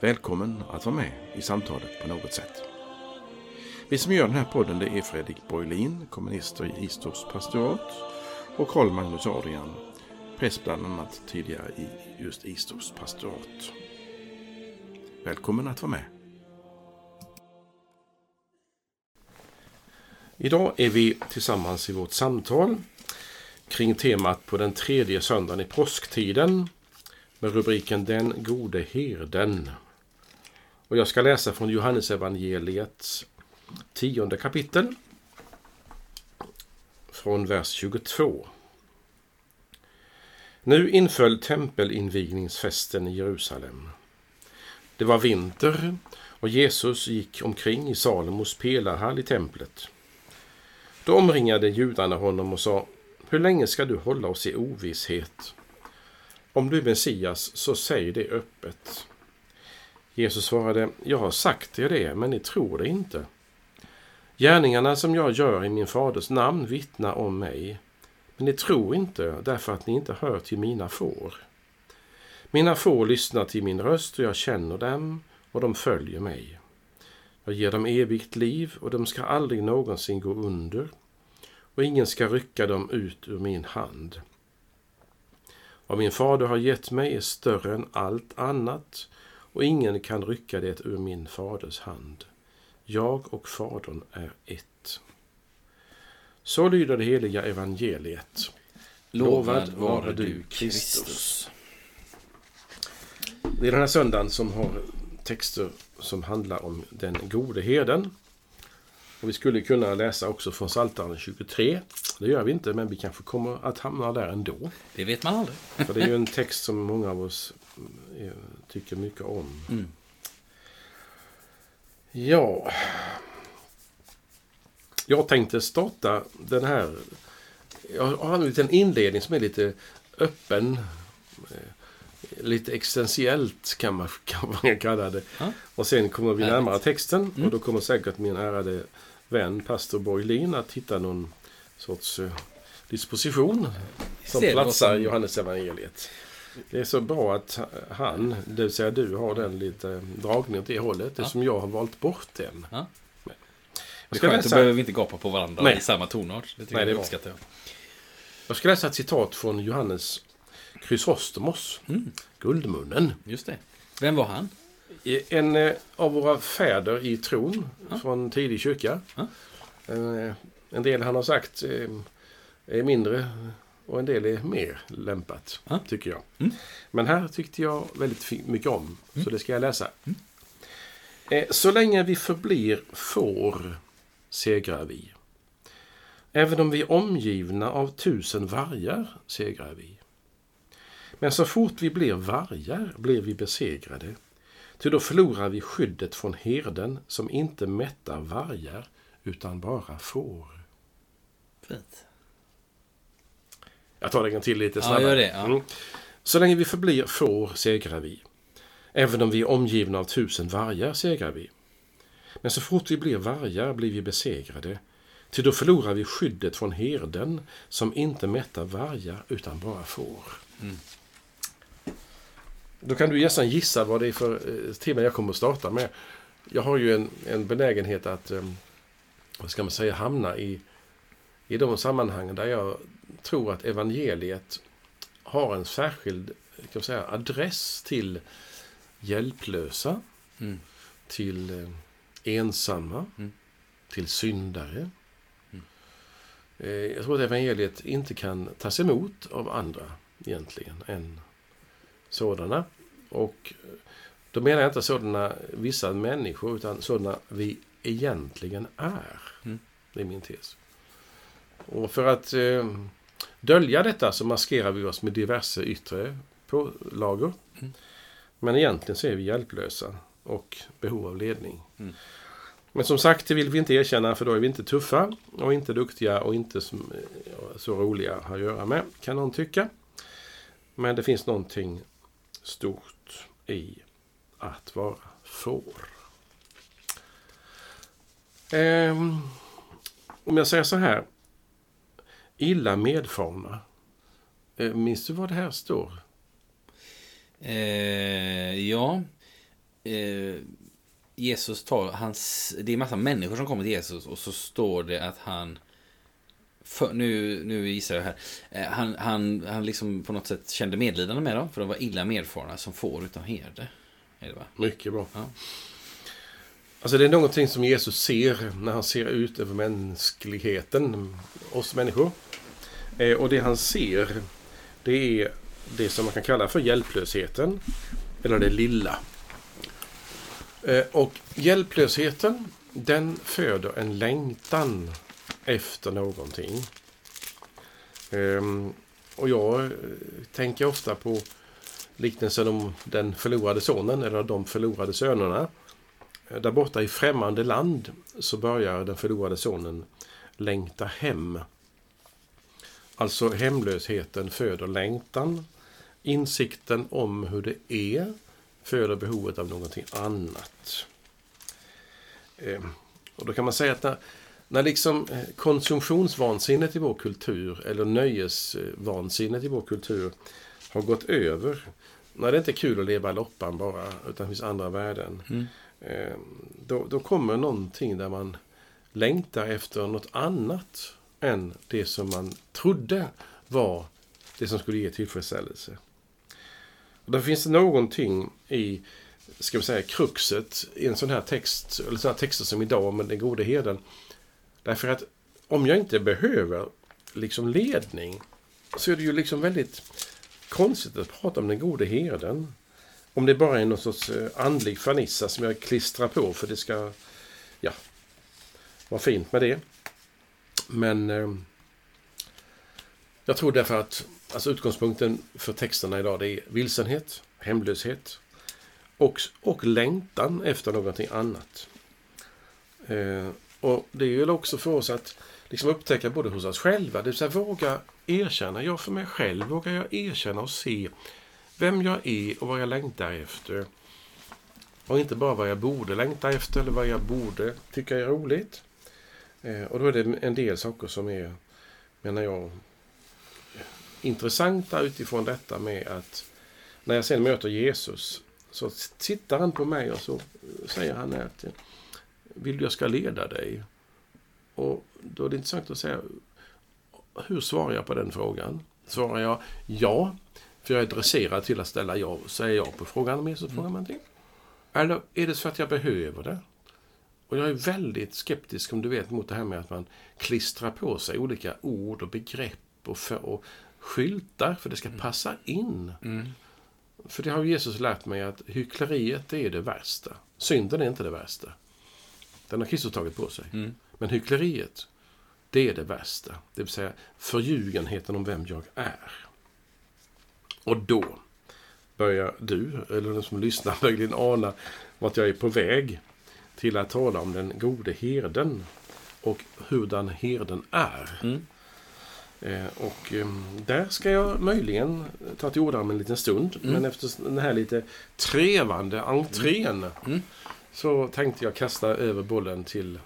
Välkommen att vara med i samtalet på något sätt. Vi som gör den här podden det är Fredrik Borglin, kommunister i Istorps pastorat och Karl Magnus Adrian, präst bland annat tidigare i just Istorps pastorat. Välkommen att vara med. Idag är vi tillsammans i vårt samtal kring temat på den tredje söndagen i påsktiden med rubriken Den gode herden. Och jag ska läsa från Johannesevangeliets tionde kapitel. Från vers 22. Nu inföll tempelinvigningsfesten i Jerusalem. Det var vinter och Jesus gick omkring i Salomos pelarhall i templet. Då omringade judarna honom och sa Hur länge ska du hålla oss i ovisshet? Om du är Messias, så säg det öppet. Jesus svarade, jag har sagt er det, men ni tror det inte. Gärningarna som jag gör i min faders namn vittnar om mig, men ni tror inte därför att ni inte hör till mina får. Mina får lyssnar till min röst och jag känner dem och de följer mig. Jag ger dem evigt liv och de ska aldrig någonsin gå under och ingen ska rycka dem ut ur min hand. Vad min fader har gett mig är större än allt annat och ingen kan rycka det ur min faders hand. Jag och Fadern är ett. Så lyder det heliga evangeliet. Lovad vare du, Kristus. Det är den här söndagen som har texter som handlar om den gode herden. Och vi skulle kunna läsa också från Psaltaren 23. Det gör vi inte, men vi kanske kommer att hamna där ändå. Det vet man aldrig. För det är ju en text som många av oss eh, tycker mycket om. Mm. Ja. Jag tänkte starta den här. Jag har en liten inledning som är lite öppen. eh, Lite existentiellt kan man, kan man kalla det. Ja. Och sen kommer vi närmare texten Mm. och då kommer säkert min ärade vän pastor Borglin att hitta någon sorts eh, disposition som platsar som- Johannes evangeliet. Det är så bra att han, det vill säga du, har den lite dragning åt det hållet Ja. eftersom jag har valt bort den. Ja. Jag Det är ska, då behöver vi inte gapa på varandra Nej. i samma tonart. Det Nej, det jag uppskattar jag. jag ska läsa ett citat från Johannes Chrysostomos, Mm, Guldmunnen. just det. Vem var han? En eh, av våra fäder i tron Ja. från tidig kyrka. Ja. Eh, En del han har sagt eh, är mindre och en del är mer lämpat, Ja. tycker jag. Mm. Men här tyckte jag väldigt mycket om, så det ska jag läsa. Mm. Eh, Så länge vi förblir får segrar vi. Även om vi är omgivna av tusen vargar segrar vi. Men så fort vi blir vargar blir vi besegrade. Ty då förlorar vi skyddet från herden som inte mättar vargar utan bara får. Fint. Jag tar det en gång till lite Ja, snabbare. gör det, ja. Mm. Så länge vi förblir får segrar vi. Även om vi är omgivna av tusen vargar segrar vi. Men så fort vi blir vargar blir vi besegrade. Ty då förlorar vi skyddet från herden som inte mättar vargar utan bara får. Mm. Då kan du nästan gissa vad det är för eh, tema jag kommer att starta med. Jag har ju en, en benägenhet att, eh, vad ska man säga, hamna i, i de sammanhang där jag tror att evangeliet har en särskild kan säga, adress till hjälplösa, Mm. till eh, ensamma, Mm. till syndare. Mm. Eh, jag tror att evangeliet inte kan tas emot av andra egentligen än sådana. Och eh, då menar jag inte sådana vissa människor utan sådana vi egentligen är. Mm. Det är min tes. Och för att eh, dölja detta så maskerar vi oss med diverse yttre pålagor. Mm. Men egentligen så är vi hjälplösa. och behov av ledning. Mm. Men som sagt, det vill vi inte erkänna för då är vi inte tuffa och inte duktiga och inte som, eh, så roliga att göra med, kan någon tycka. Men det finns någonting stort i att vara får. Ehm, om jag säger så här. Illa medfarna. Eh, minns du vad det här står? Eh, ja. Eh, Jesus tar, hans, det är massa människor som kommer till Jesus och så står det att han, för, nu, nu gissar jag här, eh, han, han, han liksom på något sätt kände medlidande med dem för de var illa medfarna som får utan herde. Är det va? Mycket bra. Ja. Alltså det är någonting som Jesus ser när han ser ut över mänskligheten, oss människor. Eh, och det han ser, det är det som man kan kalla för hjälplösheten. Eller det lilla. Eh, och hjälplösheten, den föder en längtan efter någonting. Ehm, och jag eh, tänker ofta på liknelsen om den förlorade sonen, eller de förlorade sönerna. Eh, där borta i främmande land så börjar den förlorade sonen längta hem. Alltså hemlösheten föder längtan. Insikten om hur det är föder behovet av någonting annat. Eh, Och då kan man säga att när, när liksom eh, konsumtionsvansinnet i vår kultur eller nöjesvansinnet i vår kultur har gått över. När det inte är kul att leva loppan bara, utan det finns andra värden. Mm. Eh, Då, då kommer någonting där man längtar efter något annat än det som man trodde var det som skulle ge tillfredsställelse. Och där finns det någonting i, ska vi säga, kruxet i en sån här text, eller sådana texter som idag med den gode herden. Därför att om jag inte behöver liksom ledning så är det ju liksom väldigt konstigt att prata om den gode herden. Om det bara är någon sorts eh, andlig fernissa som jag klistrar på för det ska, ja, vara fint med det. Men eh, jag tror därför att alltså utgångspunkten för texterna idag det är vilsenhet, hemlöshet och, och längtan efter någonting annat. Eh, och det är ju också för oss att liksom upptäcka både hos oss själva, det vill säga våga erkänna, jag för mig själv vågar jag erkänna och se vem jag är och vad jag längtar efter. Och inte bara vad jag borde längta efter eller vad jag borde tycka är roligt. Eh, och då är det en del saker som är, menar jag, intressanta utifrån detta med att när jag sen möter Jesus så tittar han på mig och så säger han att vill du jag ska leda dig? Och då är det intressant att säga hur svarar jag på den frågan? Svarar jag ja, för jag är dresserad till att ställa ja, säger ja på frågan om Jesus frågar någonting? Eller är det så att jag behöver det? Och jag är väldigt skeptisk, om du vet, mot det här med att man klistrar på sig olika ord och begrepp och, för, och skyltar för det ska passa in. Mm. För det har Jesus lärt mig att hyckleriet det är det värsta. Synden är inte det värsta. Den har Kristus tagit på sig. Mm. Men hyckleriet, det är det värsta. Det vill säga förljugenheten om vem jag är. Och då börjar du, eller den som lyssnar, möjligen ana vart jag är på väg till att tala om den gode herden och hurdan herden är. Mm. Eh, och eh, där ska jag möjligen ta till orda om en liten stund. Mm. Men efter den här lite trevande entrén Mm. så tänkte jag kasta över bollen till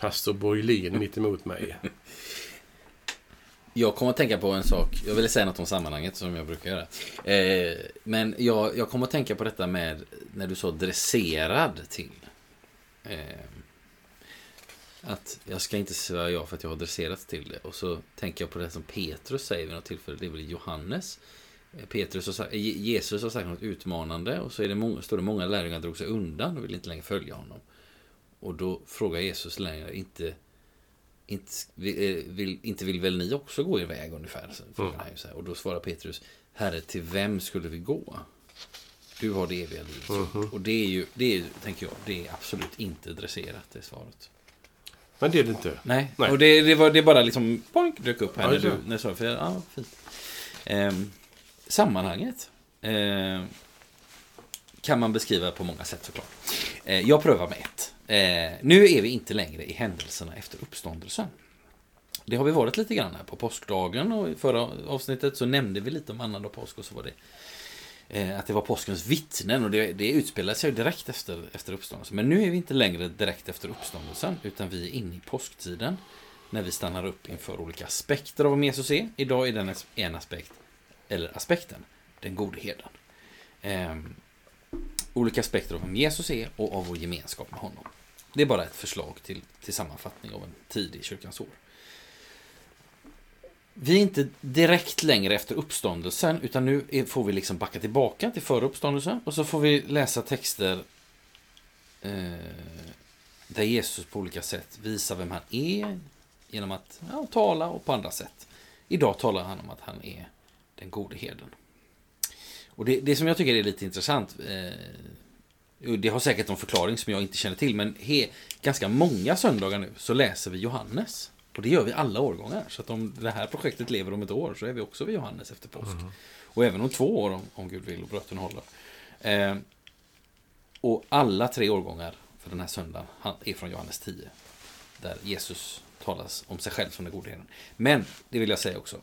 pastor Borglin mitt emot mig. Jag kommer att tänka på en sak. Jag ville säga något om sammanhanget som jag brukar göra. Eh, men jag, jag kommer att tänka på detta med när du sa dresserad till. Eh, att jag ska inte säga ja för att jag har dresserats till det. Och så tänker jag på det som Petrus säger vid något tillfälle. Det är väl Johannes. Eh, Petrus har Jesus har sagt något utmanande och så är det många, står det många lärjungar drog sig undan och vill inte längre följa honom. Och då frågar Jesus längre, inte, inte, vill, eh, vill, inte vill väl ni också gå er väg ungefär? Så här. Och då svarar Petrus, Herre, till vem skulle vi gå? Du har det eviga livet. Mhm. Och det är ju, det är, tänker jag, det är absolut inte dresserat, det svaret. Men det är det inte. Nej, Nej. och det, det, var, det bara liksom boink, dök upp här Ja, när du när sa för, ja, fint. Ehm, sammanhanget. Ehm, kan man beskriva på många sätt såklart. Eh, jag prövar med ett. Eh, nu är vi inte längre i händelserna efter uppståndelsen. Det har vi varit lite grann här på påskdagen och i förra avsnittet så nämnde vi lite om annandag påsk och så var det Eh, att det var påskens vittnen och det, det utspelade sig direkt efter, efter uppståndelsen. Men nu är vi inte längre direkt efter uppståndelsen utan vi är inne i påsktiden när vi stannar upp inför olika aspekter av vad Jesus är. Idag är den en aspekt, eller aspekten, den gode herden. Eh, olika aspekter av vem Jesus är och av vår gemenskap med honom. Det är bara ett förslag till, till sammanfattning av en tid i kyrkans år. Vi är inte direkt längre efter uppståndelsen, utan nu får vi liksom backa tillbaka till före uppståndelsen och så får vi läsa texter eh, där Jesus på olika sätt visar vem han är genom att ja, tala och på andra sätt. Idag talar han om att han är den gode herden. Och det, det som jag tycker är lite intressant, eh, det har säkert en förklaring som jag inte känner till, men he, ganska många söndagar nu så läser vi Johannes. Och det gör vi alla årgångar. Så att om det här projektet lever om ett år så är vi också vid Johannes efter påsk. Mm. Och även om två år om, om Gud vill och bröten håller. Eh, och alla tre årgångar för den här söndagen är från Johannes 10. Där Jesus talas om sig själv som den gode herden. Men, det vill jag säga också.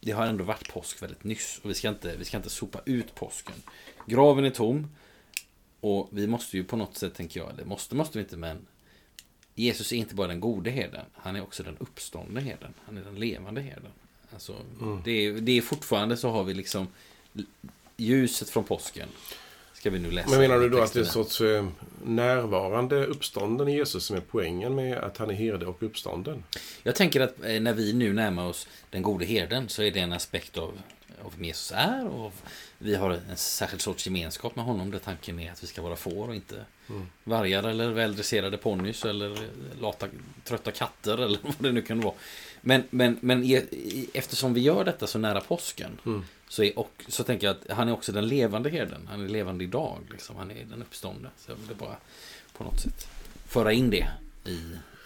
Det har ändå varit påsk väldigt nyss. Och vi ska inte, vi ska inte sopa ut påsken. Graven är tom. Och vi måste ju på något sätt, tänker jag, det måste, måste vi inte, men Jesus är inte bara den gode herden, han är också den uppståndne herden. Han är den levande herden. Alltså, mm. det, är, det är fortfarande så har vi liksom ljuset från påsken. Ska vi nu läsa Men menar du då att det är en sorts eh, närvarande uppstånden i Jesus som är poängen med att han är herde och uppstånden? Jag tänker att eh, när vi nu närmar oss den gode herden så är det en aspekt av, av vem Jesus är och vi har en särskild sorts gemenskap med honom där tanken är att vi ska vara får och inte mm. vargar eller väldresserade ponnys eller lata, trötta katter eller vad det nu kan vara. Men, men, men eftersom vi gör detta så nära påsken mm. så, är, och, så tänker jag att han är också den levande herden. Han är levande idag. Liksom. Han är den uppståndne. Så jag vill bara på något sätt föra in det i...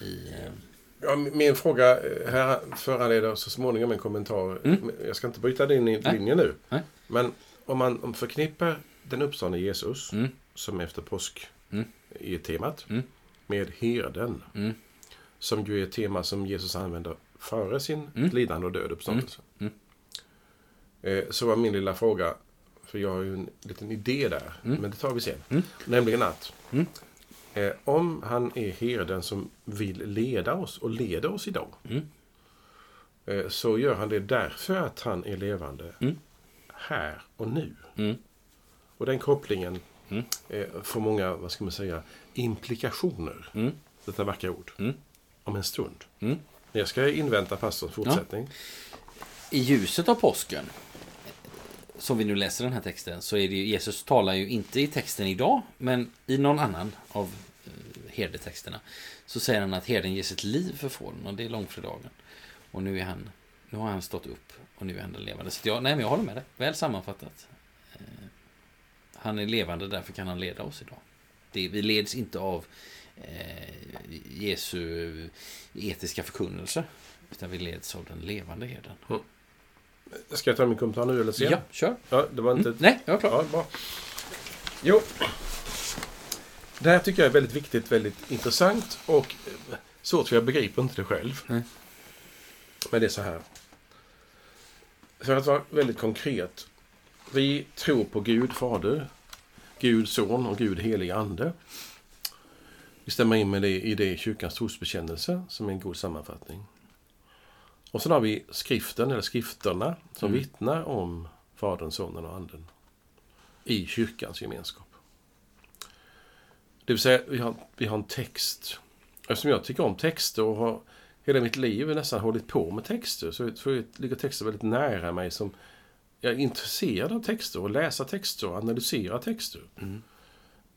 i eh, Ja, min fråga eh, här föranleder så småningom en kommentar. Mm. Jag ska inte bryta din linje nu. Nej. Men om man förknippar den uppståndne Jesus, mm. som efter påsk mm. är temat, mm. med herden. Mm. Som ju är ett tema som Jesus använder före sin mm. lidande och död uppståndelse. Mm. Mm. Eh, så var min lilla fråga, för jag har ju en liten idé där, men det tar vi sen. Nämligen att eh, om han är herden som vill leda oss och leder oss idag. Eh, så gör han det därför att han är levande här och nu. Mm. Och den kopplingen mm. får många, vad ska man säga, implikationer. Mm. Detta vackra ord. Mm. Om en stund. Mm. Jag ska invänta pastorns fortsättning. Ja. I ljuset av påsken, som vi nu läser den här texten, så är det ju, Jesus talar ju inte i texten idag, men i någon annan av eh, herdetexterna. Så säger han att herden ger sitt liv för fåren och det är långfredagen. Och nu, är han, nu har han stått upp och nu är han den levande. Så jag, nej, men jag håller med dig. Väl sammanfattat. Eh, han är levande, därför kan han leda oss idag. Det, vi leds inte av eh, Jesu etiska förkunnelse. Utan vi leds av den levande herden. Mm. Ska jag ta min kommentar nu eller sen? Ja, kör. Ja, det var inte... Mm. Nej, jag är klar. Ja, bra. Jo. Det här tycker jag är väldigt viktigt, väldigt intressant och svårt för jag begriper inte det själv. Mm. Men det är så här. För att vara väldigt konkret. Vi tror på Gud Fader, Gud Son och Gud Helig Ande. Vi stämmer in med det i det i kyrkans trosbekännelse som är en god sammanfattning. Och sen har vi skriften, eller skrifterna, som mm. vittnar om Fadern, Sonen och Anden i kyrkans gemenskap. Det vill säga, vi har, vi har en text. Eftersom jag tycker om texter och har hela mitt liv nästan hållit på med texter. Så, så ligger texter väldigt nära mig. som Jag är intresserad av texter och läsa texter och analysera texter. Mm.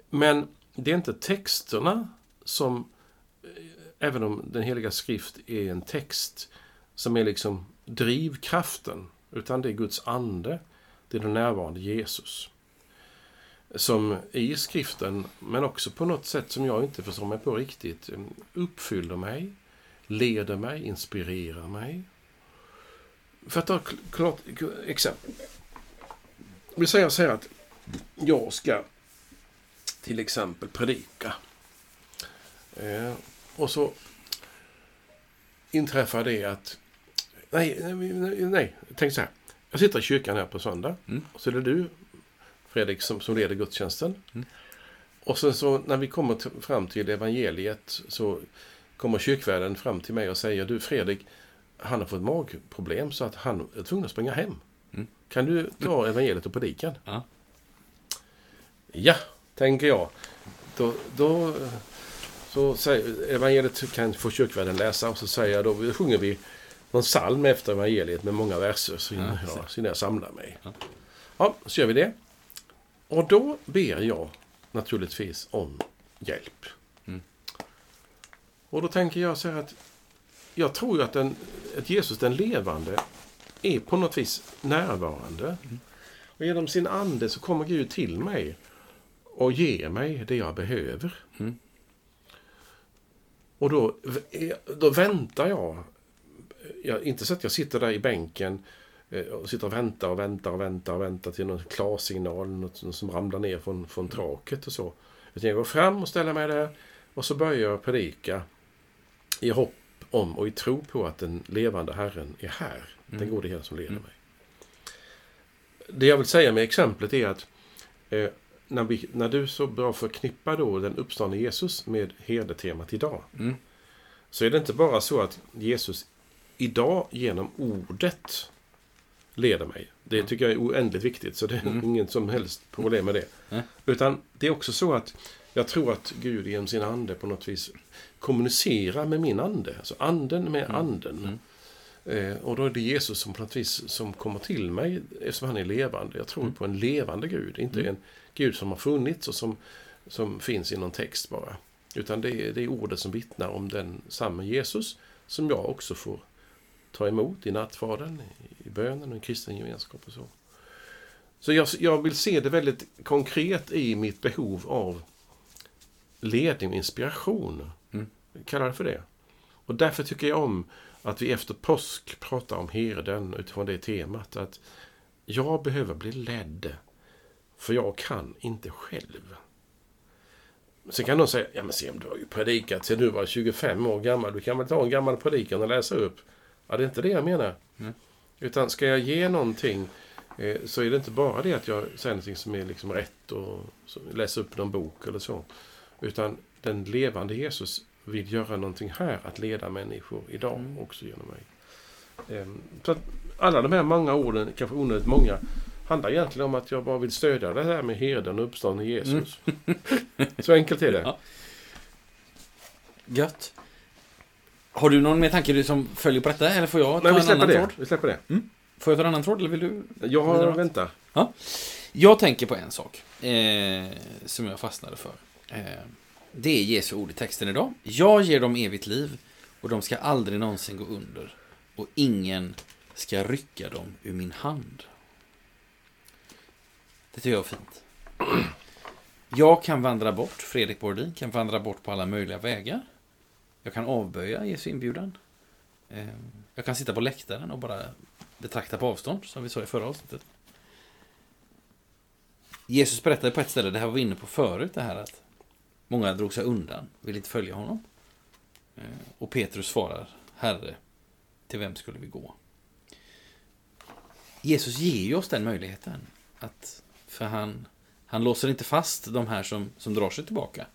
Men det är inte texterna som, även om den heliga skrift är en text, som är liksom drivkraften. Utan det är Guds ande. Det är den närvarande Jesus. Som i skriften, men också på något sätt som jag inte förstår mig på riktigt, uppfyller mig leder mig, inspirerar mig. För att ta klart exempel. Vi säger så här att jag ska till exempel predika. Eh, och så inträffar det att... Nej, nej, nej, tänk så här. Jag sitter i kyrkan här på söndag. Mm. Och så är det du, Fredrik, som, som leder gudstjänsten. Mm. Och sen så när vi kommer fram till evangeliet så kommer kyrkvärden fram till mig och säger du Fredrik, han har fått magproblem så att han är tvungen att springa hem. Mm. Kan du ta evangeliet och predikan? Ja. Ja, tänker jag. Då, då så säger, evangeliet kan få kyrkvärden läsa och så säger då, då sjunger vi någon psalm efter evangeliet med många verser så innan, Ja, jag, så innan jag samlar mig. Ja. Ja, så gör vi det. Och då ber jag naturligtvis om hjälp. Och då tänker jag så här att jag tror ju att, den, att Jesus den levande är på något vis närvarande. Och genom sin ande så kommer Gud till mig och ger mig det jag behöver. Mm. Och då, då väntar jag. jag. Inte så att jag sitter där i bänken eh, och sitter och väntar och väntar och väntar och väntar till någon klarsignal något som ramlar ner från, från taket och så. Utan jag går fram och ställer mig där och så börjar jag predika i hopp om och i tro på att den levande Herren är här. Den Mm. gode Herren som leder Mm. mig. Det jag vill säga med exemplet är att eh, när, vi, när du så bra förknippar då den uppståndne Jesus med herdetemat idag Mm. så är det inte bara så att Jesus idag genom ordet leder mig. Det tycker jag är oändligt viktigt, så det är Mm. inget som helst problem med det. Nej. Utan det är också så att jag tror att Gud genom sin ande på något vis kommunicerar med min ande. Alltså anden med Mm. anden. Mm. Eh, och då är det Jesus som på något vis som kommer till mig eftersom han är levande. Jag tror Mm. på en levande Gud, inte Mm. en Gud som har funnits och som, som finns i någon text bara. Utan det är, det är ordet som vittnar om den samme Jesus som jag också får ta emot i nattvarden, i bönen och i kristen gemenskap och så. Så jag, jag vill se det väldigt konkret i mitt behov av ledning och inspiration. Mm. Kallar det för det. Och därför tycker jag om att vi efter påsk pratar om herden utifrån det temat. Att jag behöver bli ledd. För jag kan inte själv. Sen kan någon säga, ja men Sim, du har ju predikat sen du var 25 år gammal. Du kan väl ta en gammal predikan och läsa upp. Ja, det är inte det jag menar. Mm. Utan ska jag ge någonting eh, så är det inte bara det att jag säger någonting som är liksom rätt och läser upp någon bok eller så. Utan den levande Jesus vill göra någonting här, att leda människor idag Mm. också genom mig. Ehm, så att alla de här många orden, kanske onödigt många, handlar egentligen om att jag bara vill stödja det här med herden och uppståndne Jesus. Så enkelt är det. Ja. Gött. Har du någon mer tanke du som följer på detta? Eller får jag ta Nej, vi en annan det. tråd? Vi släpper det. Får jag ta en annan tråd eller vill du? Jag har, vänta. Jag tänker på en sak eh, som jag fastnade för. Det är Jesu ord i texten idag. Jag ger dem evigt liv och de ska aldrig någonsin gå under. Och ingen ska rycka dem ur min hand. Det tycker jag är fint. Jag kan vandra bort, Fredrik Bordin kan vandra bort på alla möjliga vägar. Jag kan avböja Jesu inbjudan. Ehm, jag kan sitta på läktaren och bara betrakta på avstånd, som vi sa i förra avsnittet. Jesus berättade på ett ställe, det här var vi inne på förut, det här att många drog sig undan, ville inte följa honom. Eh, och Petrus svarar, Herre, till vem skulle vi gå? Jesus ger ju oss den möjligheten. Att, för han, han låser inte fast de här som, som drar sig tillbaka.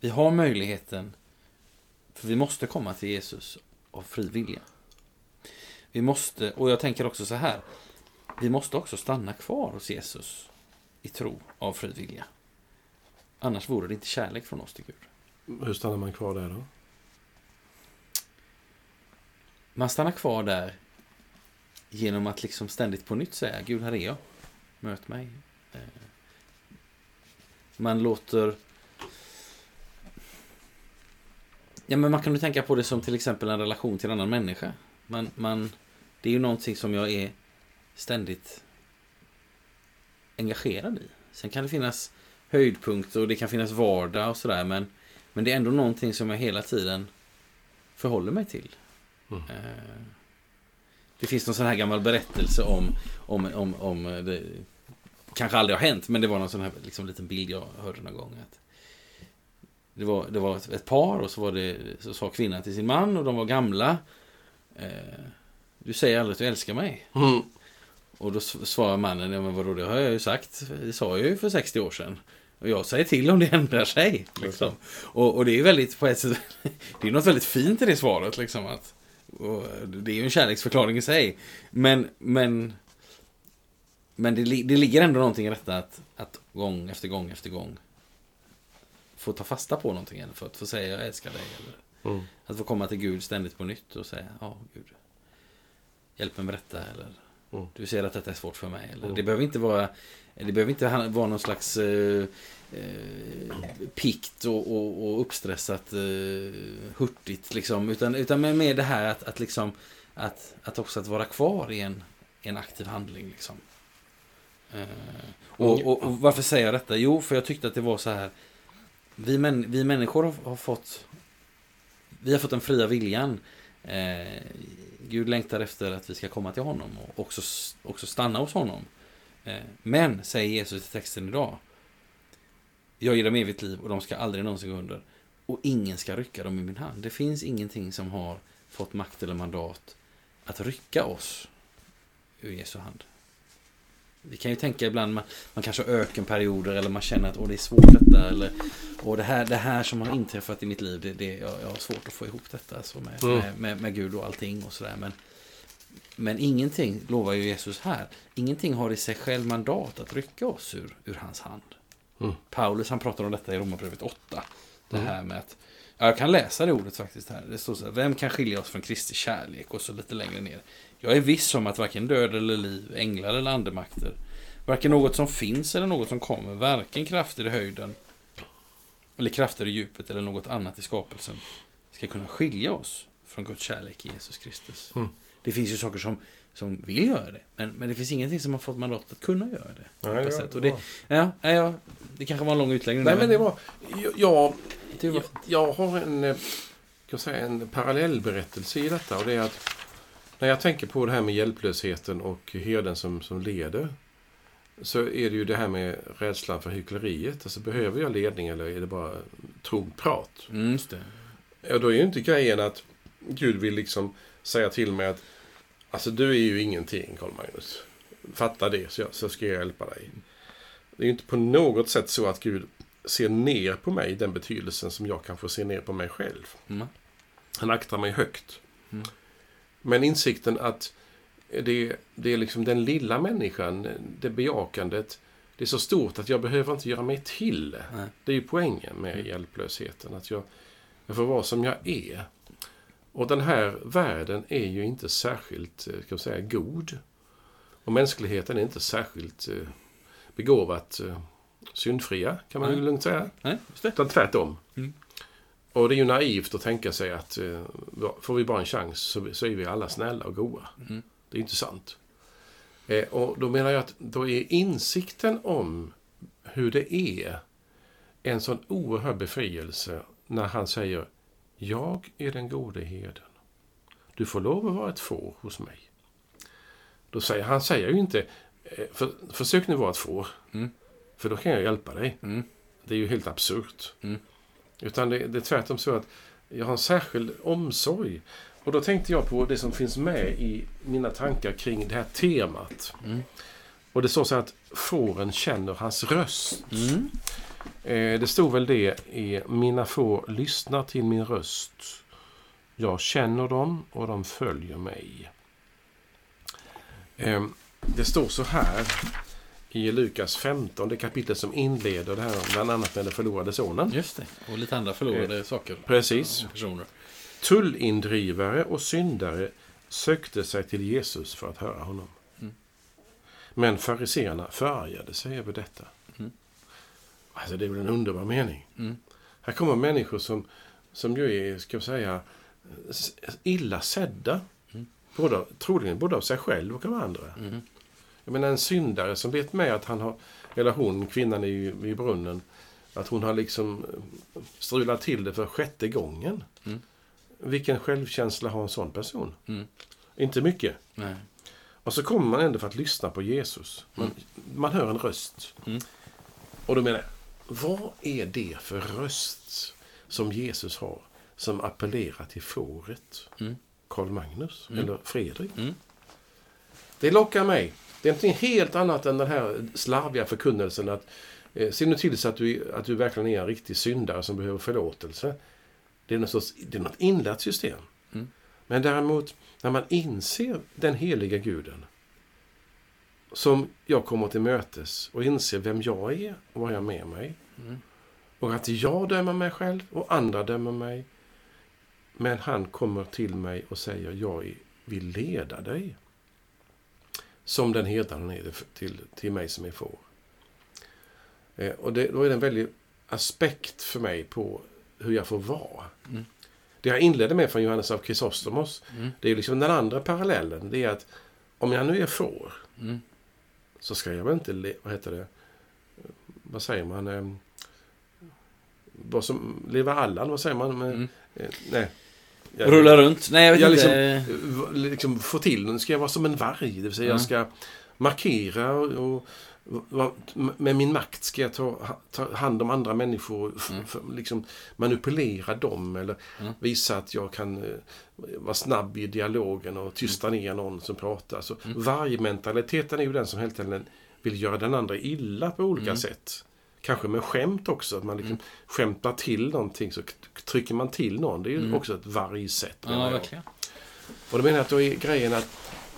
Vi har möjligheten, för vi måste komma till Jesus av fri vilja. Vi måste, och jag tänker också så här, vi måste också stanna kvar hos Jesus i tro av fri vilja. Annars vore det inte kärlek från oss till Gud. Hur stannar man kvar där då? Man stannar kvar där genom att liksom ständigt på nytt säga Gud, här är jag. Möt mig. Eh, Man låter... Ja, men man kan ju tänka på det som till exempel en relation till en annan människa. Man, man, det är ju någonting som jag är ständigt engagerad i. Sen kan det finnas höjdpunkter och det kan finnas vardag och sådär. Men, men det är ändå någonting som jag hela tiden förhåller mig till. Mm. Eh, Det finns någon sån här gammal berättelse om, om, om, om det, kanske aldrig har hänt, men det var någon sån här liksom, liten bild jag hörde någon gång. Att det var, det var ett, par och så, var det, så sa kvinnan till sin man och de var gamla. Eh, du säger aldrig att du älskar mig. Mm. Och då svarar mannen, ja men vadå, det har jag ju sagt. Det sa jag ju för 60 år sedan. Och jag säger till om det ändrar sig. Liksom. Och, och det är väldigt, på ett sätt, det är något väldigt fint i det svaret. Liksom, att, det är ju en kärleksförklaring i sig. Men, men, men det, det ligger ändå någonting i detta att, att gång efter gång efter gång få ta fasta på någonting. Eller för att få säga jag älskar dig. Eller Mm. att få komma till Gud ständigt på nytt och säga ja, Gud. Hjälp mig med detta. Eller Mm. du ser att detta är svårt för mig. Eller, Mm. Det behöver inte vara det behöver inte vara någon slags eh, eh, pikt och, och, och uppstressat eh, hurtigt. Liksom, utan, utan mer det här att, att, liksom, att, att också att vara kvar i en, en aktiv handling. Liksom. Eh, och, och, och varför säger jag detta? Jo, för jag tyckte att det var så här. Vi, män, vi människor har, har fått vi har fått den fria viljan. Eh, Gud längtar efter att vi ska komma till honom och också, också stanna hos honom. Eh, men, säger Jesus i texten idag. Jag ger dem evigt liv och de ska aldrig någonsin gå under. Och ingen ska rycka dem i min hand. Det finns ingenting som har fått makt eller mandat att rycka oss ur Jesu hand. Vi kan ju tänka ibland, man, man kanske har ökenperioder eller man känner att Åh, det är svårt detta. Eller och det här, det här som har inträffat i mitt liv, det, det, jag, jag har svårt att få ihop detta alltså med, Mm. med, med, med Gud och allting och sådär. Men, men ingenting, lovar ju Jesus här, ingenting har i sig själv mandat att rycka oss ur, ur hans hand. Mm. Paulus han pratar om detta i Romarbrevet 8. Det Mm. här med att, ja, jag kan läsa det ordet faktiskt här. Det står så här, vem kan skilja oss från Kristi kärlek? Och så lite längre ner. Jag är viss om att varken död eller liv, änglar eller andemakter, varken något som finns eller något som kommer, varken krafter i höjden eller krafter i djupet eller något annat i skapelsen ska kunna skilja oss från Guds kärlek i Jesus Kristus. Mm. Det finns ju saker som, som vill göra det, men, men det finns ingenting som har fått mandat att kunna göra det. Nej, ja, det Och det, ja, ja, det kanske var en lång utläggning. Nej, men det var... Jag, jag, jag har en, eh, kan säga, en parallellberättelse i detta. Och det är att när jag tänker på det här med hjälplösheten och herden som, som leder. Så är det ju det här med rädslan för hyckleriet. Alltså behöver jag ledning eller är det bara tomt prat? Mm. Ja, då är ju inte grejen att Gud vill liksom säga till mig att Alltså du är ju ingenting, Karl Magnus. Fatta det så, jag, så ska jag hjälpa dig. Det är ju inte på något sätt så att Gud ser ner på mig i den betydelsen som jag kanske ser ner på mig själv. Mm. Han aktar mig högt. Mm. Men insikten att det, det är liksom den lilla människan, det bejakandet, det är så stort att jag behöver inte göra mig till. Nej. Det är ju poängen med Mm. hjälplösheten. Att jag, jag får vara som jag är. Och den här världen är ju inte särskilt, eh, ska jag säga, god. Och mänskligheten är inte särskilt eh, begåvat eh, syndfria, kan man Nej. lugnt säga. Nej. Utan tvärtom. Mm. Och det är ju naivt att tänka sig att får vi bara en chans så, är vi alla snälla och goa. Mm. Det är inte sant. Och då menar jag att då är insikten om hur det är en sån oerhörd befrielse när han säger Jag är den gode herden. Du får lov att vara ett får hos mig. Då säger, han säger ju inte eh, för, Försök nu vara ett får. Mm. För då kan jag hjälpa dig. Mm. Det är ju helt absurt. Mm. Utan det, det är tvärtom så att jag har en särskild omsorg. Och då tänkte jag på det som finns med i mina tankar kring det här temat. Mm. Och det står så att fåren känner hans röst. Eh, det stod väl det i Mina får lyssnar till min röst. Jag känner dem och de följer mig. Eh, det står så här i Lukas 15, det kapitel som inleder det här bland annat med den förlorade sonen. Just det. Och lite andra förlorade saker. Precis. Personer. Tullindrivare och syndare sökte sig till Jesus för att höra honom. Mm. Men fariseerna förargade sig över detta. Mm. Alltså det är väl en underbar mening. Mm. Här kommer människor som, som ju är, ska jag säga, illa sedda. Mm. Både, troligen både av sig själv och av andra. Mm. Jag menar en syndare som vet med att han har, eller hon, kvinnan i, i brunnen, att hon har liksom eh, strulat till det för sjätte gången. Mm. Vilken självkänsla har en sån person? Mm. Inte mycket. Nej. Och så kommer man ändå för att lyssna på Jesus. Man, man hör en röst. Mm. Och då menar jag, vad är det för röst som Jesus har som appellerar till fåret? Mm. Karl Magnus Mm. eller Fredrik? Mm. Det lockar mig. Det är någonting helt annat än den här slarviga förkunnelsen att eh, se nu till så att du, att du verkligen är en riktig syndare som behöver förlåtelse. Det är något, sorts, det är något inlärt system. Mm. Men däremot, när man inser den heliga guden som jag kommer till mötes och inser vem jag är och vad jag har med mig. Mm. Och att jag dömer mig själv och andra dömer mig. Men han kommer till mig och säger jag vill leda dig. Som den herdaren är till, till mig som är får. Eh, och det, då är det en väldig aspekt för mig på hur jag får vara. Mm. Det jag inledde med från Johannes av Chrysostomos, Mm. det är liksom den andra parallellen. Det är att om jag nu är får, Mm. Så ska jag väl inte, vad heter det, vad säger man, eh, vad som, leva Allan, vad säger man? Mm. eh, nej. Jag- Rulla runt? Nej, jag vet jag inte. liksom, liksom få till den. Ska jag vara som en varg? Det vill säga Ja. jag ska markera och, och med min makt ska jag ta, ta hand om andra människor. Mm. f- liksom manipulera dem eller Mm. visa att jag kan eh, vara snabb i dialogen och tysta ner någon som pratar. Så Mm. Vargmentaliteten är ju den som helt enkelt vill göra den andra illa på olika Mm. sätt. Kanske med skämt också. Att man liksom skämtar till någonting så trycker man till någon. Det är ju Mm. också ett vargsätt. Ja, verkligen. Och då menar jag att då är grejen att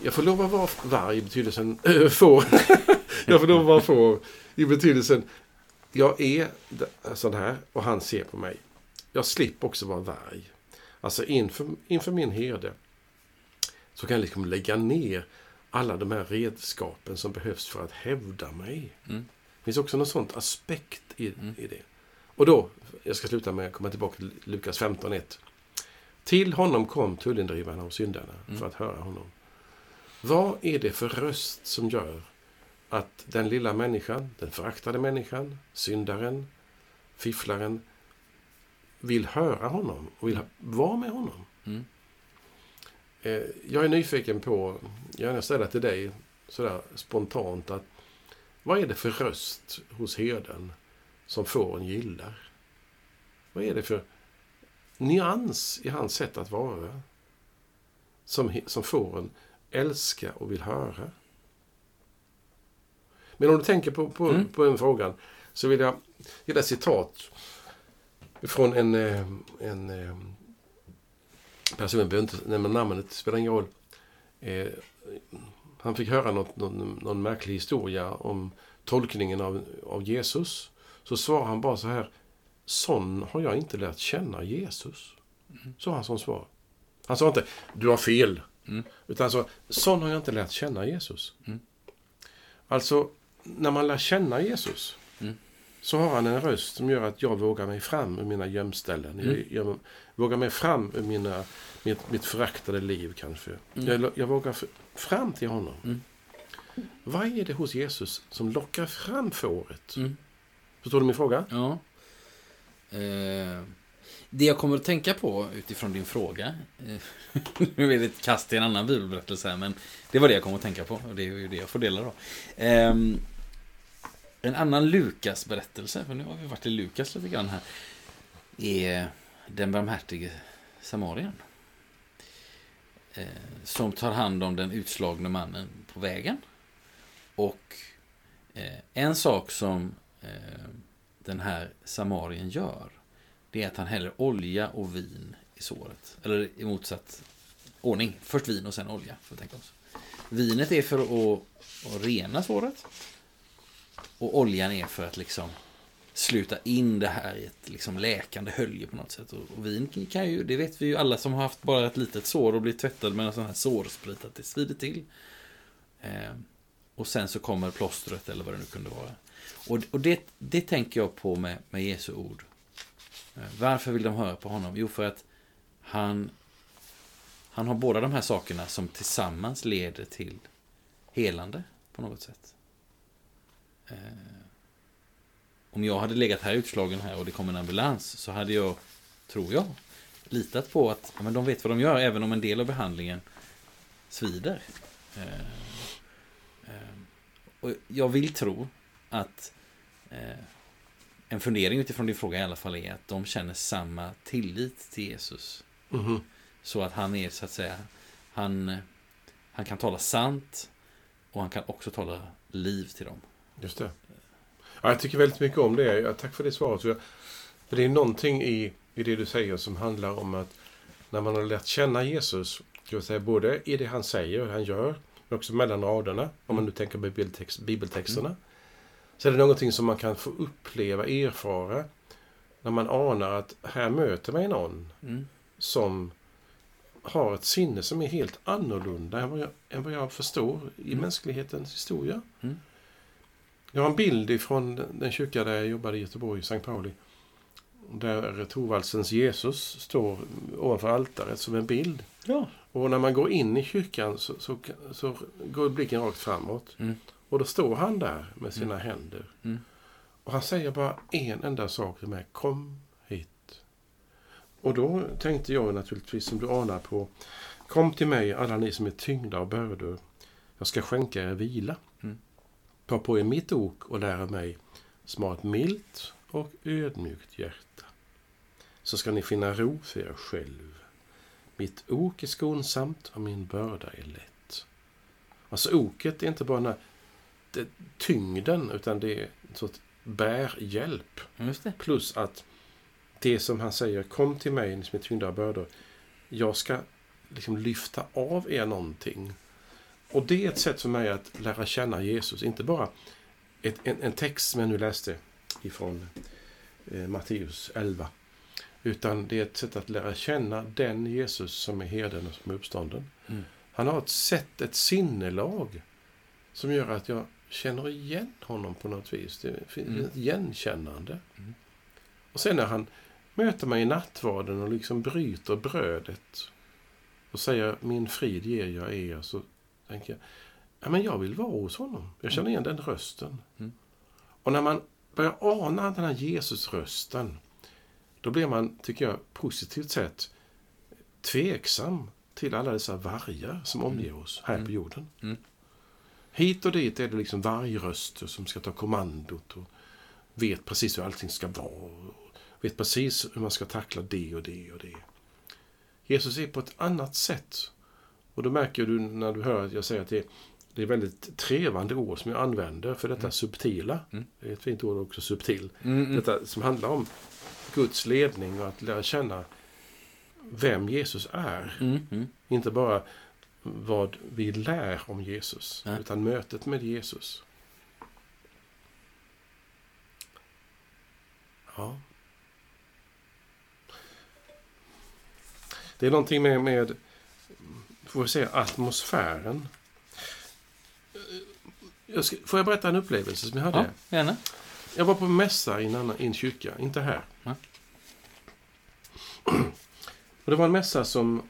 jag får lov att vara varg i betydelsen äh, får. Lov att vara får i betydelsen jag är sån här och han ser på mig. Jag slipper också vara varg. Alltså inför, inför min herde så kan jag liksom lägga ner alla de här redskapen som behövs för att hävda mig. Mm. Det finns också någon sånt aspekt i, Mm. i det. Och då, jag ska sluta med att komma tillbaka till Lukas 15.1. Till honom kom tullindrivarna och syndarna Mm. för att höra honom. Vad är det för röst som gör att den lilla människan, den föraktade människan, syndaren, fifflaren vill höra honom och vill vara med honom? Mm. Eh, Jag är nyfiken på, jag ställa till dig sådär spontant att vad är det för röst hos herden som fåren gillar? Vad är det för nyans i hans sätt att vara? Som, som fåren älskar och vill höra? Men om du tänker på, på, Mm. på den frågan så vill jag ge dig ett citat från en, eh, en eh, person, jag behöver inte nämna namnet, det spelar ingen roll. Eh, han fick höra något, någon, någon märklig historia om tolkningen av, av Jesus. Så svarade han bara så här. Sån har jag inte lärt känna Jesus. Så han som svar. Han sa inte, du har fel. Mm. Utan han sa, sån har jag inte lärt känna Jesus. Mm. Alltså, när man lär känna Jesus Mm. så har han en röst som gör att jag vågar mig fram ur mina gömställen. Mm. Jag, jag vågar mig fram ur mina, mitt, mitt föraktade liv kanske. Mm. Jag, jag vågar fram till honom. Mm. Vad är det hos Jesus som lockar fram fåret? Mm. Förstår du min fråga? Ja. Eh, det jag kommer att tänka på utifrån din fråga. Eh, nu är det ett kast till en annan bibelberättelse här, men det var det jag kom att tänka på. Och det är ju det jag får dela då. Eh, en annan Lukas berättelse, för nu har vi varit i Lukas lite grann här. Är den barmhärtige samarien. Eh, som tar hand om den utslagne mannen på vägen. Och eh, en sak som eh, den här samarien gör. Det är att han häller olja och vin i såret. Eller i motsatt ordning. Först vin och sen olja. Får tänka oss. Vinet är för att, att rena såret. Och oljan är för att liksom sluta in det här i ett liksom läkande hölje på något sätt. Och, och vin kan ju, det vet vi ju alla som har haft bara ett litet sår och blivit tvättad med en sån här sårsprit att det svider till. Eh, och sen så kommer plåstret eller vad det nu kunde vara. Och, och det, det tänker jag på med, med Jesu ord. Eh, Varför vill de höra på honom? Jo, för att han, han har båda de här sakerna som tillsammans leder till helande på något sätt. Eh, om jag hade legat här utslagen här och det kom en ambulans så hade jag, tror jag, litat på att ja, men de vet vad de gör även om en del av behandlingen svider. Eh, eh, och jag vill tro att eh, en fundering utifrån din fråga i alla fall är att de känner samma tillit till Jesus. Mhm. Så att han är så att säga, han, han kan tala sant och han kan också tala liv till dem. Just det. Ja, jag tycker väldigt mycket om det. Ja, tack för det svaret. För för det är någonting i, i det du säger som handlar om att när man har lärt känna Jesus, jag säga, både i det han säger och han gör, men också mellan raderna, om man nu tänker på bibeltext, bibeltexterna, så är det någonting som man kan få uppleva, erfara, när man anar att här möter mig någon Mm. som har ett sinne som är helt annorlunda än vad jag, än vad jag förstår i Mm. mänsklighetens historia. Mm. Jag har en bild ifrån den kyrka där jag jobbade i Göteborg, Sankt Pauli. Där Thorvaldsens Jesus står ovanför altaret som en bild. Ja. Och när man går in i kyrkan så, så, så går blicken rakt framåt. Mm. Och då står han där med sina händer. Mm. Och han säger bara en enda sak till mig. Kom hit. Och då tänkte jag naturligtvis som du anar på. Kom till mig alla ni som är tyngda av bördor. Jag ska skänka er vila. Ta på er mitt ok och lära mig som har ett milt och ödmjukt hjärta. Så ska ni finna ro för er själv. Mitt ok är skonsamt och min börda är lätt. Alltså oket är inte bara den här det, tyngden utan det är en sorts bärhjälp. Plus att det som han säger, kom till mig ni som är tyngda av bördor. Jag ska liksom lyfta av er någonting. Och det är ett sätt för mig att lära känna Jesus. Inte bara ett, en, en text som jag nu läste ifrån eh, Matteus 11. Utan det är ett sätt att lära känna den Jesus som är herden och som är uppstånden. Mm. Han har ett sätt, ett sinnelag som gör att jag känner igen honom på något vis. Det finns Mm. ett igenkännande. Mm. Och sen när han möter mig i nattvarden och liksom bryter brödet och säger min frid ger jag er så tänker jag ja, men jag vill vara hos honom. Jag känner igen den rösten. Mm. Och när man börjar ana den här Jesus-rösten då blir man, tycker jag, positivt sett tveksam till alla dessa vargar som omger oss här Mm. på jorden. Mm. Hit och dit är det liksom vargröster som ska ta kommandot och vet precis hur allting ska vara. Och vet precis hur man ska tackla det och det och det. Jesus är på ett annat sätt. Och då märker du när du hör att jag säger att det, det är väldigt trevande ord som jag använder för detta subtila. Mm. Det är ett fint ord också, subtil. Mm, mm. Detta som handlar om Guds ledning och att lära känna vem Jesus är. Mm, mm. Inte bara vad vi lär om Jesus, Nej. utan mötet med Jesus. Ja. Det är någonting med, med får vi säga, atmosfären. Jag ska, får jag berätta en upplevelse som jag hade? Ja, gärna. Jag var på mässa i en, annan, i en kyrka, inte här. Ja. Och det var en mässa som...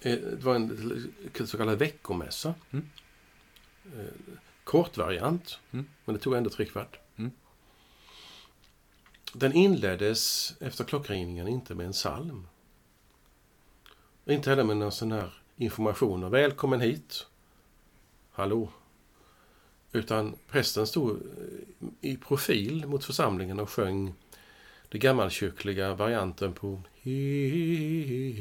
eh, Det var en så kallad veckomässa. Mm. Eh, Kort variant, Mm. men det tog ändå tre kvart. Mm. Den inleddes efter klockringningen inte med en psalm. Inte heller med någon sån här information. och Välkommen hit. Hallå. Utan prästen stod eh, i profil mot församlingen och sjöng den gammalkyrkliga varianten på Helig,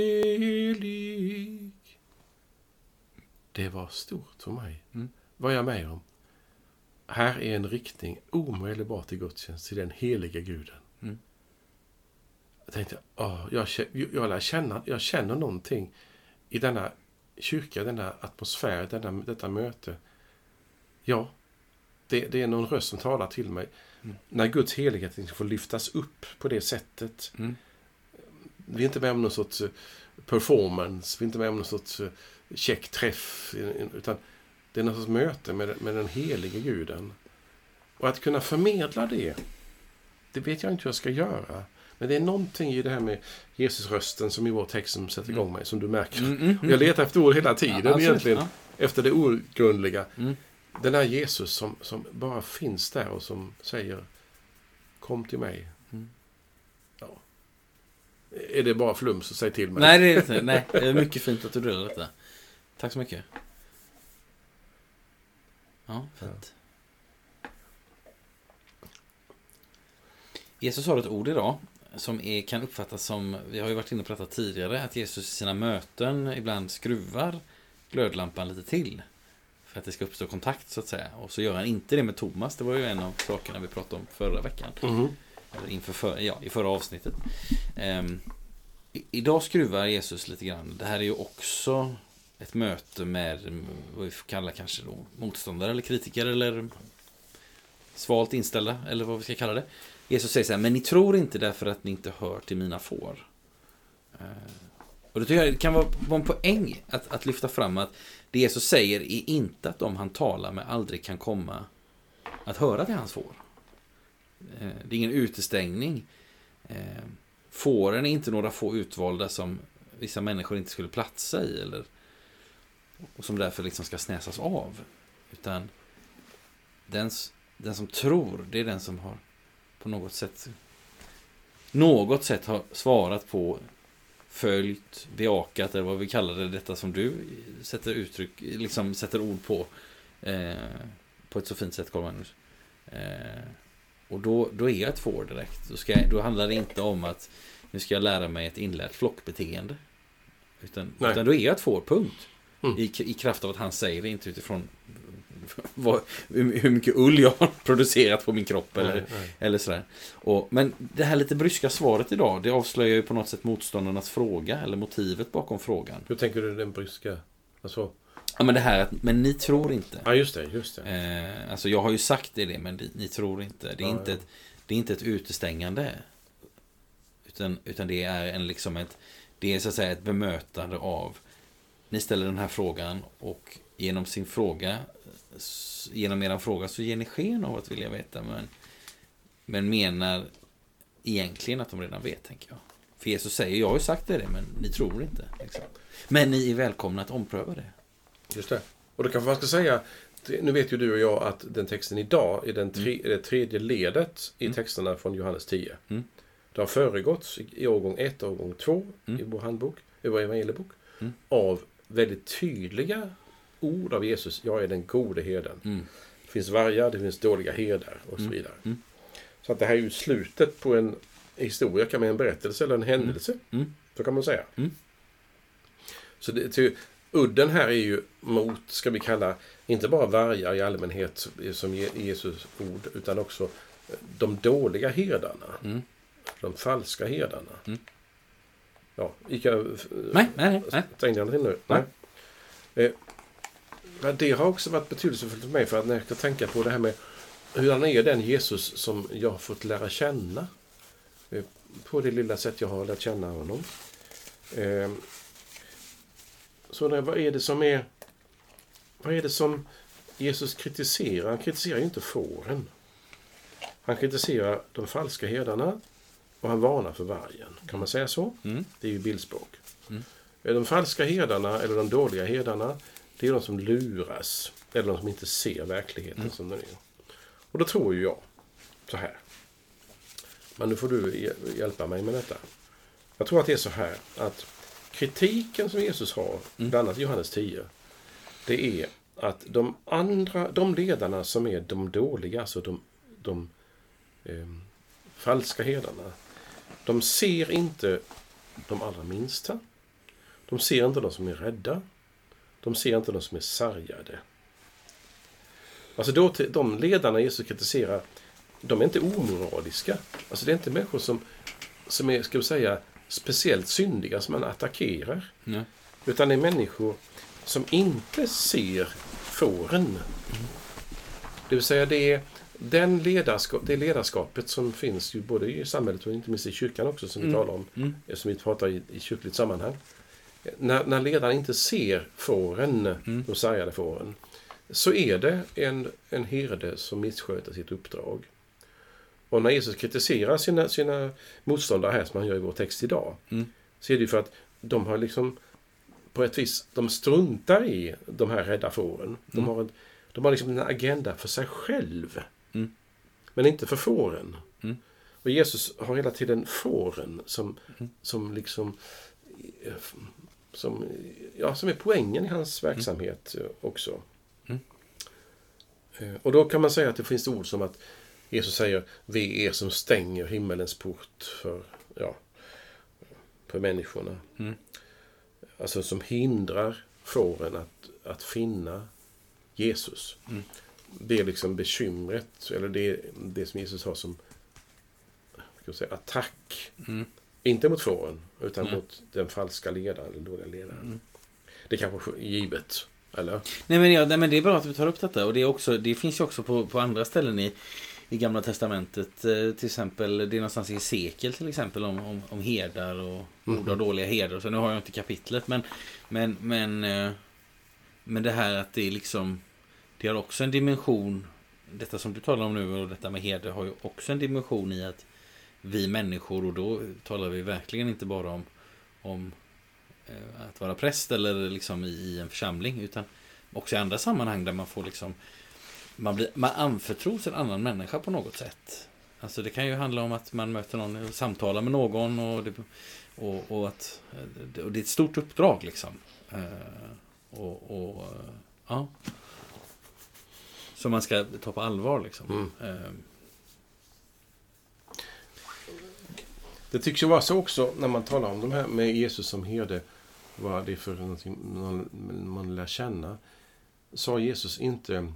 helig. Det var stort för mig. Mm. Vad jag med om? Här är en riktning omedelbart till gudstjänst till den heliga guden. Jag tänkte, åh, jag, jag, lär känna, jag känner någonting i denna kyrka, denna atmosfär, denna, detta möte. Ja, det, det är någon röst som talar till mig. Mm. När Guds helighet får lyftas upp på det sättet. Mm. Vi är inte med om någon sorts eh, performance, vi är inte med om någon sorts eh, check träff, eh, utan det är någon sorts möte med, med den helige guden. Och att kunna förmedla det, det vet jag inte hur jag ska göra. Men det är någonting i det här med Jesusrösten som i vår text som sätter igång mig, som du märker. Mm, mm, Och Jag letar efter ord hela tiden Ja, egentligen. Ja. Efter det outgrundliga. Mm. Den här Jesus som, som bara finns där och som säger Kom till mig. Mm. Ja. är det bara flum så säg till mig. Nej, det är inte. Nej, det är mycket fint att du delar detta. Tack så mycket. Ja, fint. Jesus har ett ord idag som är, kan uppfattas som, vi har ju varit inne på detta tidigare, att Jesus i sina möten ibland skruvar glödlampan lite till. För att det ska uppstå kontakt så att säga. Och så gör han inte det med Thomas. Det var ju en av sakerna vi pratade om förra veckan. Mhm. Eller inför för, ja, i förra avsnittet. Ehm, i, idag skruvar Jesus lite grann. Det här är ju också ett möte med mm, vad vi får kalla kanske då motståndare eller kritiker eller svalt inställda eller vad vi ska kalla det. Jesus säger så här, men ni tror inte därför att ni inte hör till mina får. Eh, och det tycker jag kan vara, en poäng att, att lyfta fram att det Jesus säger är inte att de han talar med aldrig kan komma att höra till hans får. Eh, det är ingen utestängning. Eh, fåren är inte några få utvalda som vissa människor inte skulle platsa i eller och som därför liksom ska snäsas av. Utan den, den som tror, det är den som har på något sätt något sätt har svarat på följt, bejakat eller vad vi kallar det, detta som du sätter uttryck, liksom sätter ord på eh, på ett så fint sätt, Carl Magnus. Eh, och då, då är jag ett får direkt. Då, ska då handlar det inte om att nu ska jag lära mig ett inlärt flockbeteende. Utan, Nej. utan då är jag ett får, punkt. Mm. I, I kraft av att han säger det, inte utifrån vad, hur mycket ull jag har producerat på min kropp. Eller, Nej, nej. eller sådär. Och, men det här lite bryska svaret idag, det avslöjar ju på något sätt motståndarnas fråga, eller motivet bakom frågan. Hur tänker du den bryska? Alltså, Ja, men det här att, men ni tror inte. ja, just det. Just det. Eh, alltså jag har ju sagt det, det men ni, ni tror inte. Det är, Ja, inte ja. Ett, det är inte ett utestängande. Utan, utan det är en liksom ett, det är så att säga ett bemötande av, ni ställer den här frågan och genom sin fråga, genom eran fråga så ger ni sken av att vilja veta, men, men menar egentligen att de redan vet, tänker jag. För Jesus säger, jag har ju sagt det, men ni tror inte. Liksom. Men ni är välkomna att ompröva det. Just det. Och då kanske man ska säga, nu vet ju du och jag att den texten idag är den tre, är det tredje ledet i texterna från Johannes 10. Mm. Det har föregåtts i- i årgång 1 och årgång 2 Mm. i vår handbok, i vår evangeliebok, Mm. av väldigt tydliga ord av Jesus. Jag är den gode herden. Mm. Det finns vargar, det finns dåliga herdar och så Mm. vidare. Mm. Så att det här är ju slutet på en historia, kan man en berättelse eller en händelse. Mm. Så kan man säga. Mm. Så det, till, udden här är ju mot, ska vi kalla, inte bara vargar i allmänhet som Je- Jesus ord, utan också de dåliga herdarna. Mm. De falska herdarna. Mm. Ja, gick jag... Nej, nej, nej, nej. Stängde jag till nu? Nej. Nej. Men det har också varit betydelsefullt för mig för att när jag ska tänka på det här med hur han är den Jesus som jag har fått lära känna. Eh, på det lilla sätt jag har lärt känna honom. Eh, så jag, vad är det som är... Vad är det som Jesus kritiserar? Han kritiserar ju inte fåren. Han kritiserar de falska herdarna och han varnar för vargen. Kan man säga så? Mm. Det är ju bildspråk. Mm. De falska herdarna, eller de dåliga herdarna, det är de som luras. Eller de som inte ser verkligheten Mm. som den är. Och då tror ju jag så här. Men nu får du hj- hjälpa mig med detta. Jag tror att det är så här att kritiken som Jesus har, Mm. bland annat i Johannes 10, det är att de andra, de ledarna som är de dåliga, alltså de, de ehm, falska herdarna, de ser inte de allra minsta. De ser inte de som är rädda. De ser inte de som är sargade. Alltså då, de ledarna Jesus kritiserar, de är inte omoraliska. Alltså det är inte människor som, som är, ska vi säga, speciellt syndiga som man attackerar. Ja. Utan det är människor som inte ser fåren. Det vill säga det är den ledarskap, det ledarskapet som finns ju både i samhället och inte minst i kyrkan också som vi Mm. talar om. Mm. Som vi pratar i, i kyrkligt sammanhang. När, när ledaren inte ser fåren, Mm. de sargade fåren, så är det en, en herde som missköter sitt uppdrag. Och när Jesus kritiserar sina, sina motståndare här, som han gör i vår text idag, Mm. så är det ju för att de har liksom på ett vis, de struntar i de här rädda fåren. De Mm. har, en, de har liksom en agenda för sig själv. Mm. Men inte för fåren. Mm. Och Jesus har hela tiden fåren som, som liksom som, ja, som är poängen i hans verksamhet eh, också. Mm. Eh, Och då kan man säga att det finns ord som att Jesus säger Vi är som stänger himmelens port för, ja, för människorna. Mm. Alltså som hindrar fåren att, att finna Jesus. Mm. Det är liksom bekymret, eller det, det som Jesus har som säga, attack. Mm. Inte mot fåren, utan Nej. mot den falska ledaren, eller dåliga ledaren. Mm. Det är kanske är givet, eller? Nej men, ja, nej men det är bra att vi tar upp detta och det, är också, det finns ju också på, på andra ställen i, i Gamla Testamentet. Eh, till exempel, det är någonstans i Sekel till exempel om, om, om herdar och och dåliga herdar. Så nu har jag inte kapitlet men, men, men, eh, men det här att det är liksom, det har också en dimension, detta som du talar om nu och detta med heder har ju också en dimension i att vi människor, och då talar vi verkligen inte bara om, om eh, att vara präst eller liksom i, en församling utan också i andra sammanhang där man får liksom man, blir, man anförtros en annan människa på något sätt. Alltså det kan ju handla om att man möter någon och samtalar med någon och det, och, och att eh, och det är ett stort uppdrag liksom. Eh, och, och ja. Som man ska ta på allvar liksom. Mm. Det tycks ju vara så också när man talar om de här med Jesus som herde. Vad det är för någonting man, man lär känna. Sa Jesus inte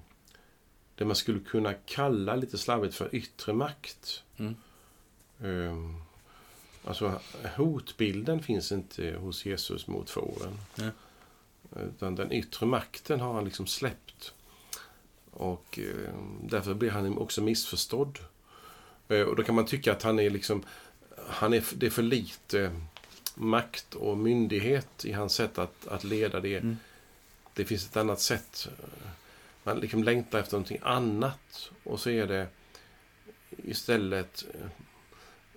det man skulle kunna kalla lite slarvigt för yttre makt. Mm. Ehm, alltså hotbilden finns inte hos Jesus mot fåren. Nej. Utan den yttre makten har han liksom släppt. Och eh, därför blir han också missförstådd. Eh, och då kan man tycka att han är liksom han är, det är för lite makt och myndighet i hans sätt att, att leda det. Mm. Det finns ett annat sätt. Man liksom längtar efter någonting annat. Och så är det istället eh,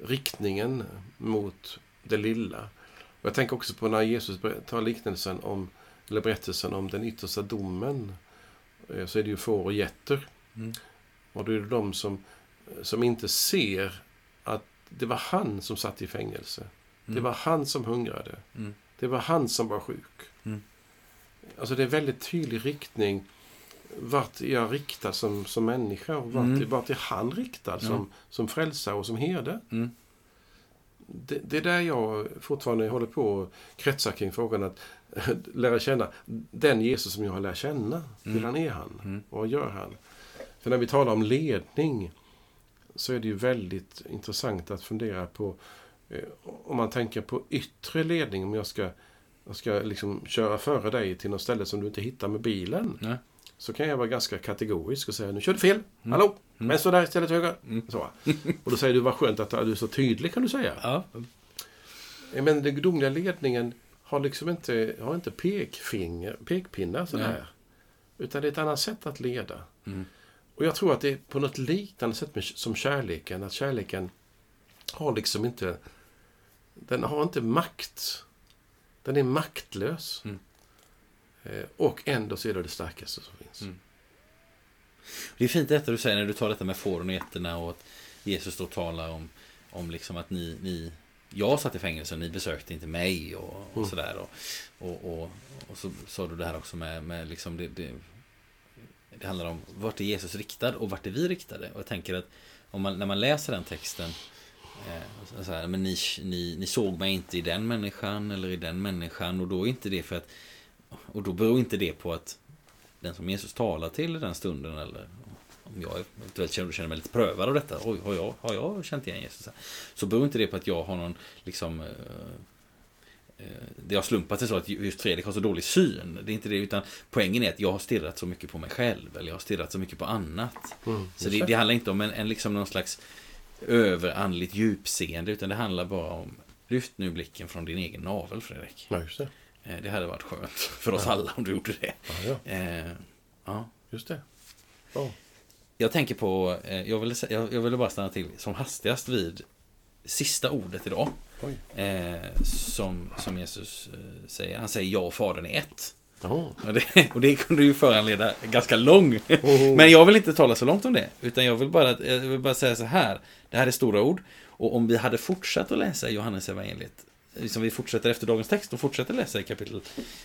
riktningen mot det lilla. Jag tänker också på när Jesus tar liknelsen om, eller berättelsen om den yttersta domen. eh, Så är det ju får och getter. Mm. Och då är det de som, som inte ser det var han som satt i fängelse. Det Mm. var han som hungrade. Mm. Det var han som var sjuk. Mm. Alltså det är väldigt tydlig riktning. Vart jag riktad som, som människa? Och vart, Mm. vart är han riktad som, som frälsare och som herde? Mm. Det, det är där jag fortfarande håller på och kretsar kring frågan att lära känna den Jesus som jag har lärt känna. Hur Mm. han är han? Mm. Vad gör han? För när vi talar om ledning så är det ju väldigt intressant att fundera på eh, om man tänker på yttre ledning. Om jag ska, jag ska liksom köra före dig till något ställe som du inte hittar med bilen. Nej. Så kan jag vara ganska kategorisk och säga nu kör du fel. Mm. Hallå! Mm. Vänster där istället höger. Mm. Så. Och då säger du vad skönt att du är så tydlig kan du säga. Ja. Men den gudomliga ledningen har liksom inte, har inte pekfinger, pekpinnar sådär. Nej. Utan det är ett annat sätt att leda. Mm. Och jag tror att det är på något liknande sätt med, som kärleken. Att kärleken har liksom inte... Den har inte makt. Den är maktlös. Mm. Eh, och ändå så är det det starkaste som finns. Mm. Det är fint detta du säger när du tar detta med fåren och getterna och att Jesus då talar om, om liksom att ni, ni jag satt i fängelse och ni besökte inte mig och, och Mm. sådär. Och, och, och, och så sa du det här också med, med liksom det, det, det handlar om vart är Jesus riktad och vart är vi riktade. Och jag tänker att om man, när man läser den texten eh, så här, men ni, ni, ni såg mig inte i den människan eller i den människan och då är inte det för att och då beror inte det på att den som Jesus talar till i den stunden eller om jag eventuellt känner, känner mig lite prövad av detta. Oj, har jag, har jag känt igen Jesus? Så beror inte det på att jag har någon liksom eh, det har slumpat sig så att just Fredrik har så dålig syn. Det är inte det, utan poängen är att jag har stirrat så mycket på mig själv. Eller jag har stirrat så mycket på annat. Mm. Så det, det handlar inte om en, en liksom någon slags överandligt djupseende, utan det handlar bara om Lyft nu blicken från din egen navel, Fredrik. Ja, just det. Eh, Det hade varit skönt för oss Ja. alla om du gjorde det. Ja, ja, Eh, ja. just det. Ja. Jag tänker på, eh, jag ville, jag ville bara stanna till som hastigast vid sista ordet idag. Eh, som, som Jesus eh, säger. Han säger jag och Fadern är ett. Och det, och det kunde ju föranleda ganska lång. Oh. Men jag vill inte tala så långt om det. Utan jag vill bara, jag vill bara säga så här. Det här är stora ord. Och om vi hade fortsatt att läsa Johannes evangeliet som vi fortsätter efter dagens text och fortsätter läsa i kapitel,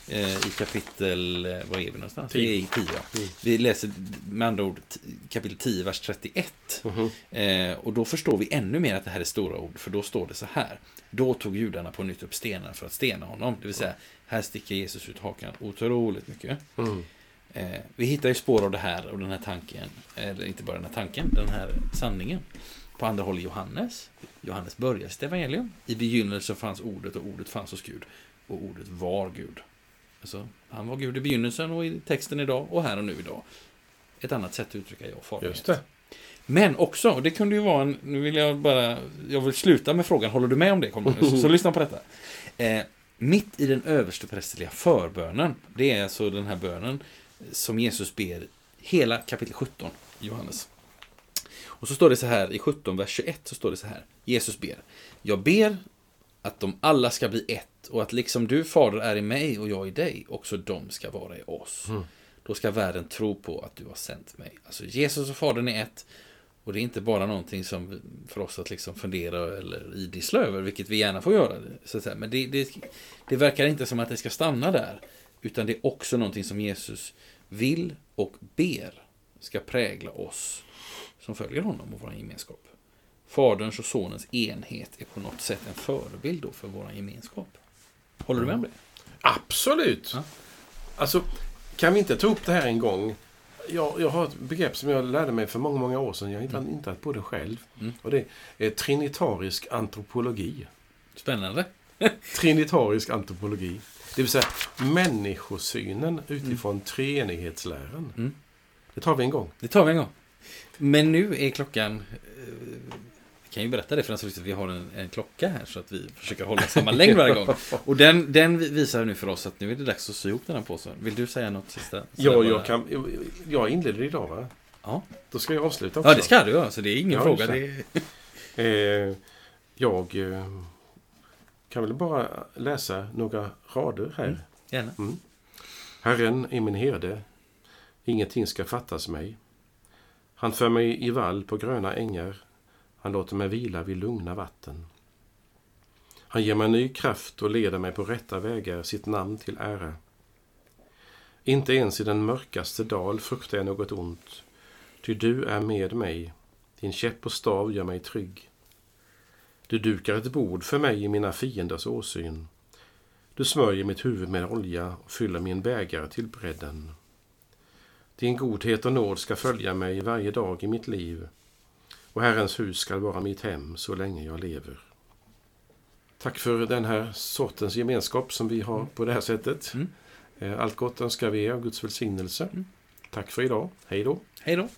eh, i kapitel, eh, var är vi någonstans? Tio. Vi är i 10, ja. Mm. Vi läser med andra ord kapitel 10, vers 31. Mhm. Eh, och då förstår vi ännu mer att det här är stora ord, för då står det så här. Då tog judarna på nytt upp stenar för att stena honom. Det vill säga, här sticker Jesus ut hakan otroligt mycket. Mm. Eh, vi hittar ju spår av det här och den här tanken, eller inte bara den här tanken, den här sanningen. På andra håll Johannes. Johannes börjar sitt evangelium. I begynnelsen fanns ordet och ordet fanns hos Gud. Och ordet var Gud. Alltså, han var Gud i begynnelsen och i texten idag och här och nu idag. Ett annat sätt att uttrycka jag farlighet. Just det. Men också, och det kunde ju vara en, nu vill jag bara, jag vill sluta med frågan, håller du med om det? Carl Magnus? Så lyssna på detta. Eh, mitt i den översteprästerliga förbönen, det är alltså den här bönen som Jesus ber hela kapitel 17 i Johannes. Och så står det så här i 17, vers 21, så står det så här. Jesus ber. Jag ber att de alla ska bli ett och att liksom du, Fader, är i mig och jag i dig, också de ska vara i oss. Mm. Då ska världen tro på att du har sänt mig. Alltså Jesus och Fadern är ett. Och det är inte bara någonting som för oss att liksom fundera eller idissla över, vilket vi gärna får göra. Så att säga. Men det, det, det verkar inte som att det ska stanna där. Utan det är också någonting som Jesus vill och ber ska prägla oss som följer honom och vår gemenskap. Faderns och sonens enhet är på något sätt en förebild då för vår gemenskap. Håller du med om det? Absolut. Ja. Alltså, kan vi inte ta upp det här en gång? Jag, jag har ett begrepp som jag lärde mig för många, många år sedan. Jag har inte, inte haft på det själv. Mm. Och det är trinitarisk antropologi. Spännande. Trinitarisk antropologi. Det vill säga människosynen utifrån treenighetsläran. Mm. Det tar vi en gång. Det tar vi en gång. Men nu är klockan... eh, Vi kan ju berätta det för att vi har en, en klocka här så att vi försöker hålla samma längd varje gång. Och den, den visar nu för oss att nu är det dags att sy ihop den här påsen. Vill du säga något sista? Så Ja, bara- jag, kan, jag inleder idag va? Ja. Då ska jag avsluta också. ja, det ska du göra. Så det är ingen Ja, fråga. Det Eh, jag eh, kan väl bara läsa några rader här. Mm. Gärna. Herren är min herde, ingenting ska fattas mig. Han för mig i vall på gröna ängar, han låter mig vila vid lugna vatten. Han ger mig ny kraft och leder mig på rätta vägar, sitt namn till ära. Inte ens i den mörkaste dal fruktar jag något ont, ty du är med mig, din käpp och stav gör mig trygg. Du dukar ett bord för mig i mina fienders åsyn. Du smörjer mitt huvud med olja och fyller min bägare till bredden. Din godhet och nåd ska följa mig varje dag i mitt liv och Herrens hus ska vara mitt hem så länge jag lever. Tack för den här sortens gemenskap som vi har på det här sättet. Mm. Eh, Allt gott önskar vi er Guds välsignelse. Mm. Tack för idag. Hej då. Hej då.